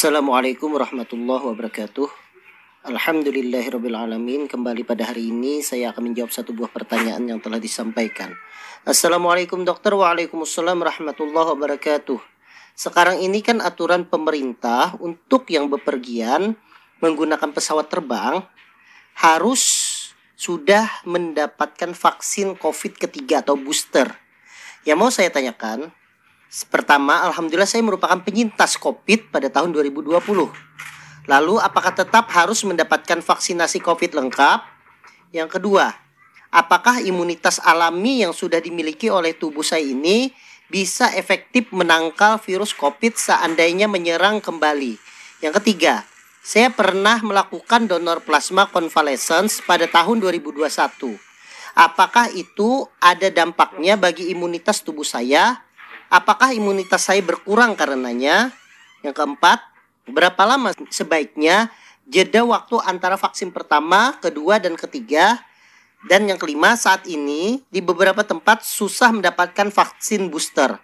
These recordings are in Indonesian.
Assalamualaikum warahmatullahi wabarakatuh. Alhamdulillahirrabbilalamin Kembali pada hari ini saya akan menjawab satu buah pertanyaan yang telah disampaikan. Assalamualaikum dokter. Waalaikumsalam warahmatullahi wabarakatuh. Sekarang ini kan aturan pemerintah untuk yang bepergian menggunakan pesawat terbang Harus sudah mendapatkan vaksin COVID ketiga atau booster. Yang mau saya tanyakan Pertama, Alhamdulillah saya merupakan penyintas COVID pada tahun 2020. Lalu, apakah tetap harus mendapatkan vaksinasi COVID lengkap? Yang kedua, apakah imunitas alami yang sudah dimiliki oleh tubuh saya ini bisa efektif menangkal virus COVID seandainya menyerang kembali? Yang ketiga, saya pernah melakukan donor plasma convalescence pada tahun 2021. Apakah itu ada dampaknya bagi imunitas tubuh saya? Apakah imunitas saya berkurang karenanya? Yang keempat, berapa lama sebaiknya jeda waktu antara vaksin pertama, kedua, dan ketiga? Dan yang kelima, saat ini di beberapa tempat susah mendapatkan vaksin booster.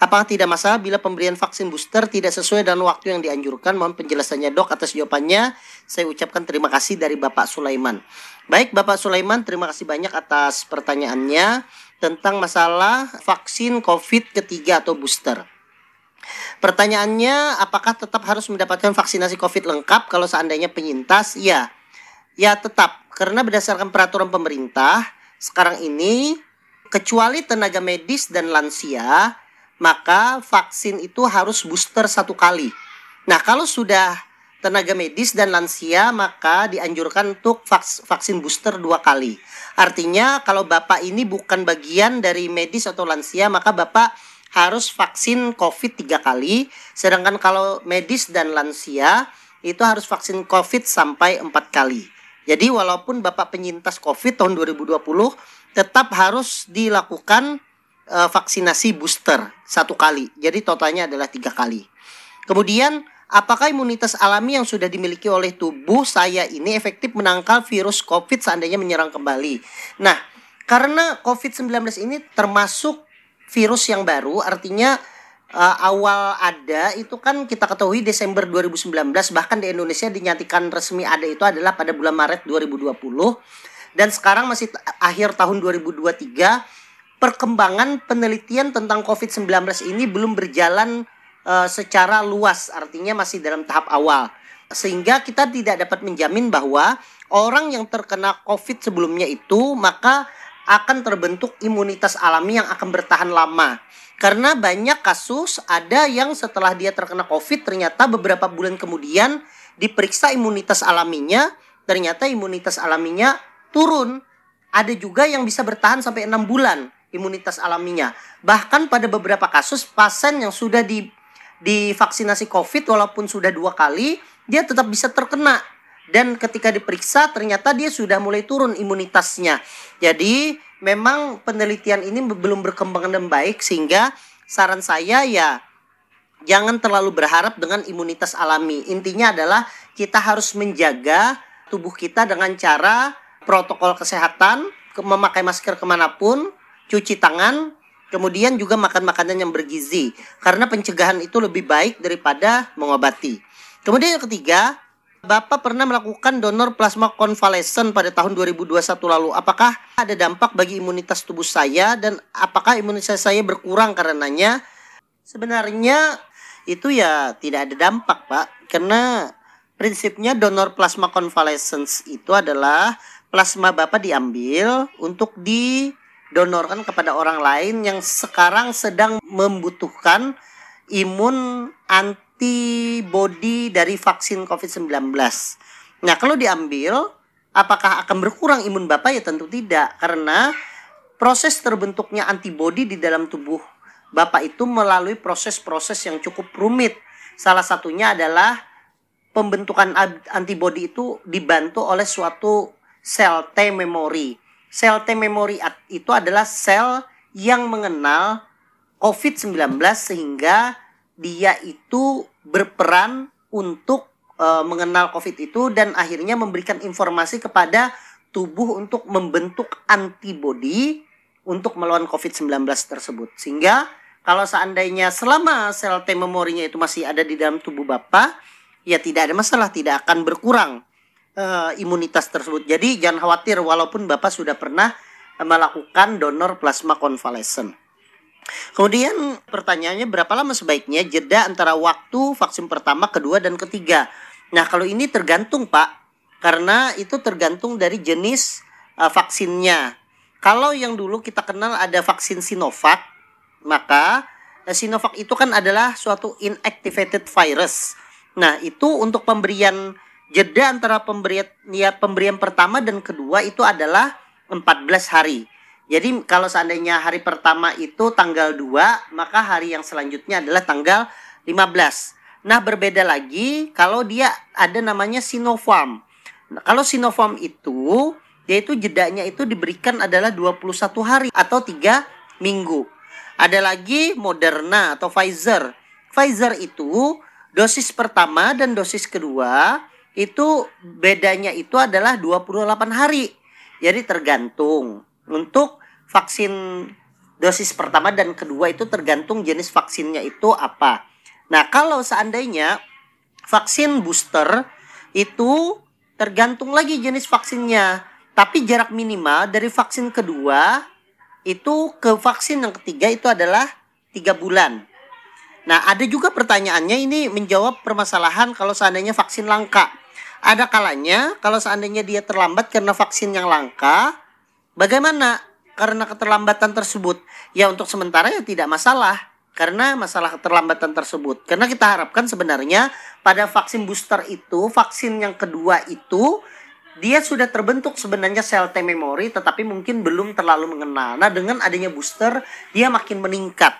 Apakah tidak masalah bila pemberian vaksin booster tidak sesuai dengan waktu yang dianjurkan? Mohon penjelasannya dok atas jawabannya. Saya ucapkan terima kasih dari Bapak Sulaiman. Baik Bapak Sulaiman, terima kasih banyak atas pertanyaannya tentang masalah vaksin COVID ketiga atau booster. Pertanyaannya, apakah tetap harus mendapatkan vaksinasi COVID lengkap kalau seandainya penyintas? Ya, ya tetap. Karena berdasarkan peraturan pemerintah, sekarang ini kecuali tenaga medis dan lansia, maka vaksin itu harus booster satu kali. Nah, kalau sudah tenaga medis dan lansia maka dianjurkan untuk vaksin booster dua kali. Artinya kalau Bapak ini bukan bagian dari medis atau lansia maka Bapak harus vaksin COVID tiga kali. Sedangkan kalau medis dan lansia itu harus vaksin COVID sampai empat kali. Jadi walaupun Bapak penyintas COVID tahun 2020 tetap harus dilakukan uh, vaksinasi booster satu kali. Jadi totalnya adalah tiga kali. Kemudian apakah imunitas alami yang sudah dimiliki oleh tubuh saya ini efektif menangkal virus COVID seandainya menyerang kembali. Nah, karena COVID-19 ini termasuk virus yang baru, artinya uh, awal ada itu kan kita ketahui Desember 2019 bahkan di Indonesia dinyatakan resmi ada itu adalah pada bulan Maret 2020 dan sekarang masih akhir tahun 2023 perkembangan penelitian tentang COVID-19 ini belum berjalan uh, secara luas, artinya masih dalam tahap awal. Sehingga kita tidak dapat menjamin bahwa orang yang terkena COVID sebelumnya itu maka akan terbentuk imunitas alami yang akan bertahan lama. Karena banyak kasus ada yang setelah dia terkena COVID ternyata beberapa bulan kemudian diperiksa imunitas alaminya, ternyata imunitas alaminya turun. Ada juga yang bisa bertahan sampai enam bulan imunitas alaminya. Bahkan pada beberapa kasus pasien yang sudah di divaksinasi COVID walaupun sudah dua kali, dia tetap bisa terkena. Dan ketika diperiksa ternyata dia sudah mulai turun imunitasnya. Jadi memang penelitian ini belum berkembang dengan baik sehingga saran saya ya jangan terlalu berharap dengan imunitas alami. Intinya adalah kita harus menjaga tubuh kita dengan cara protokol kesehatan, memakai masker ke mana pun, cuci tangan, Kemudian juga makan makanan yang bergizi karena pencegahan itu lebih baik daripada mengobati. Kemudian yang ketiga, Bapak pernah melakukan donor plasma konvalesen pada tahun 2021 lalu. Apakah ada dampak bagi imunitas tubuh saya dan apakah imunitas saya berkurang karenanya? Sebenarnya itu ya tidak ada dampak, Pak. Karena prinsipnya donor plasma konvalescence itu adalah plasma Bapak diambil untuk di donorkan kepada orang lain yang sekarang sedang membutuhkan imun antibody dari vaksin COVID-19. Nah, kalau diambil, apakah akan berkurang imun Bapak? Ya tentu tidak, karena proses terbentuknya antibody di dalam tubuh Bapak itu melalui proses-proses yang cukup rumit. Salah satunya adalah pembentukan antibody itu dibantu oleh suatu sel T memori Sel T memory itu adalah sel yang mengenal COVID-19 sehingga dia itu berperan untuk e, mengenal COVID itu dan akhirnya memberikan informasi kepada tubuh untuk membentuk antibodi untuk melawan COVID-19 tersebut. Sehingga kalau seandainya selama sel T memorinya itu masih ada di dalam tubuh Bapak, ya tidak ada masalah, tidak akan berkurang uh, imunitas tersebut. Jadi jangan khawatir walaupun Bapak sudah pernah melakukan donor plasma konvalesen. Kemudian pertanyaannya berapa lama sebaiknya jeda antara waktu vaksin pertama, kedua, dan ketiga? Nah kalau ini tergantung Pak, karena itu tergantung dari jenis uh, vaksinnya. Kalau yang dulu kita kenal ada vaksin Sinovac, maka Sinovac itu kan adalah suatu inactivated virus. Nah itu untuk pemberian jeda antara pemberian ya pemberian pertama dan kedua itu adalah 14 hari. Jadi kalau seandainya hari pertama itu tanggal 2, maka hari yang selanjutnya adalah tanggal 15. Nah, berbeda lagi kalau dia ada namanya Sinopharm. Nah, kalau Sinopharm itu yaitu jedanya itu diberikan adalah 21 hari atau 3 minggu. Ada lagi Moderna atau Pfizer. Pfizer itu dosis pertama dan dosis kedua itu bedanya itu adalah 28 hari. Jadi tergantung. Untuk vaksin dosis pertama dan kedua itu tergantung jenis vaksinnya itu apa. Nah, kalau seandainya vaksin booster itu tergantung lagi jenis vaksinnya. Tapi jarak minimal dari vaksin kedua itu ke vaksin yang ketiga itu adalah tiga bulan. Nah, ada juga pertanyaannya ini menjawab permasalahan kalau seandainya vaksin langka. Ada kalanya kalau seandainya dia terlambat karena vaksin yang langka, bagaimana karena keterlambatan tersebut? Ya untuk sementara ya tidak masalah karena masalah keterlambatan tersebut. Karena kita harapkan sebenarnya pada vaksin booster itu, vaksin yang kedua itu dia sudah terbentuk sebenarnya sel T memory tetapi mungkin belum terlalu mengenal. Nah, dengan adanya booster dia makin meningkat.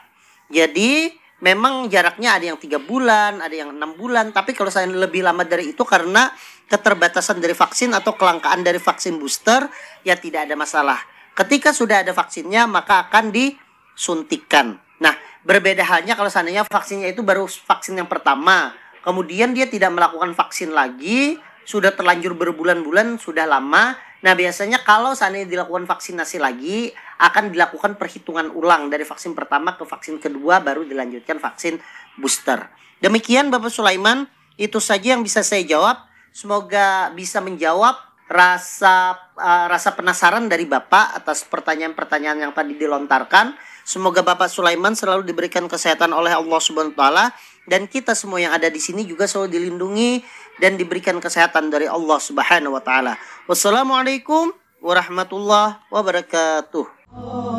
Jadi memang jaraknya ada yang tiga bulan, ada yang enam bulan. Tapi kalau saya lebih lama dari itu karena keterbatasan dari vaksin atau kelangkaan dari vaksin booster, ya tidak ada masalah. Ketika sudah ada vaksinnya, maka akan disuntikan. Nah, berbeda halnya kalau seandainya vaksinnya itu baru vaksin yang pertama, kemudian dia tidak melakukan vaksin lagi, sudah terlanjur berbulan-bulan, sudah lama. Nah, biasanya kalau seandainya dilakukan vaksinasi lagi, akan dilakukan perhitungan ulang dari vaksin pertama ke vaksin kedua baru dilanjutkan vaksin booster. Demikian Bapak Sulaiman, itu saja yang bisa saya jawab. Semoga bisa menjawab rasa uh, rasa penasaran dari Bapak atas pertanyaan-pertanyaan yang tadi dilontarkan. Semoga Bapak Sulaiman selalu diberikan kesehatan oleh Allah Subhanahu wa taala dan kita semua yang ada di sini juga selalu dilindungi dan diberikan kesehatan dari Allah Subhanahu wa taala. Wassalamualaikum warahmatullahi wabarakatuh.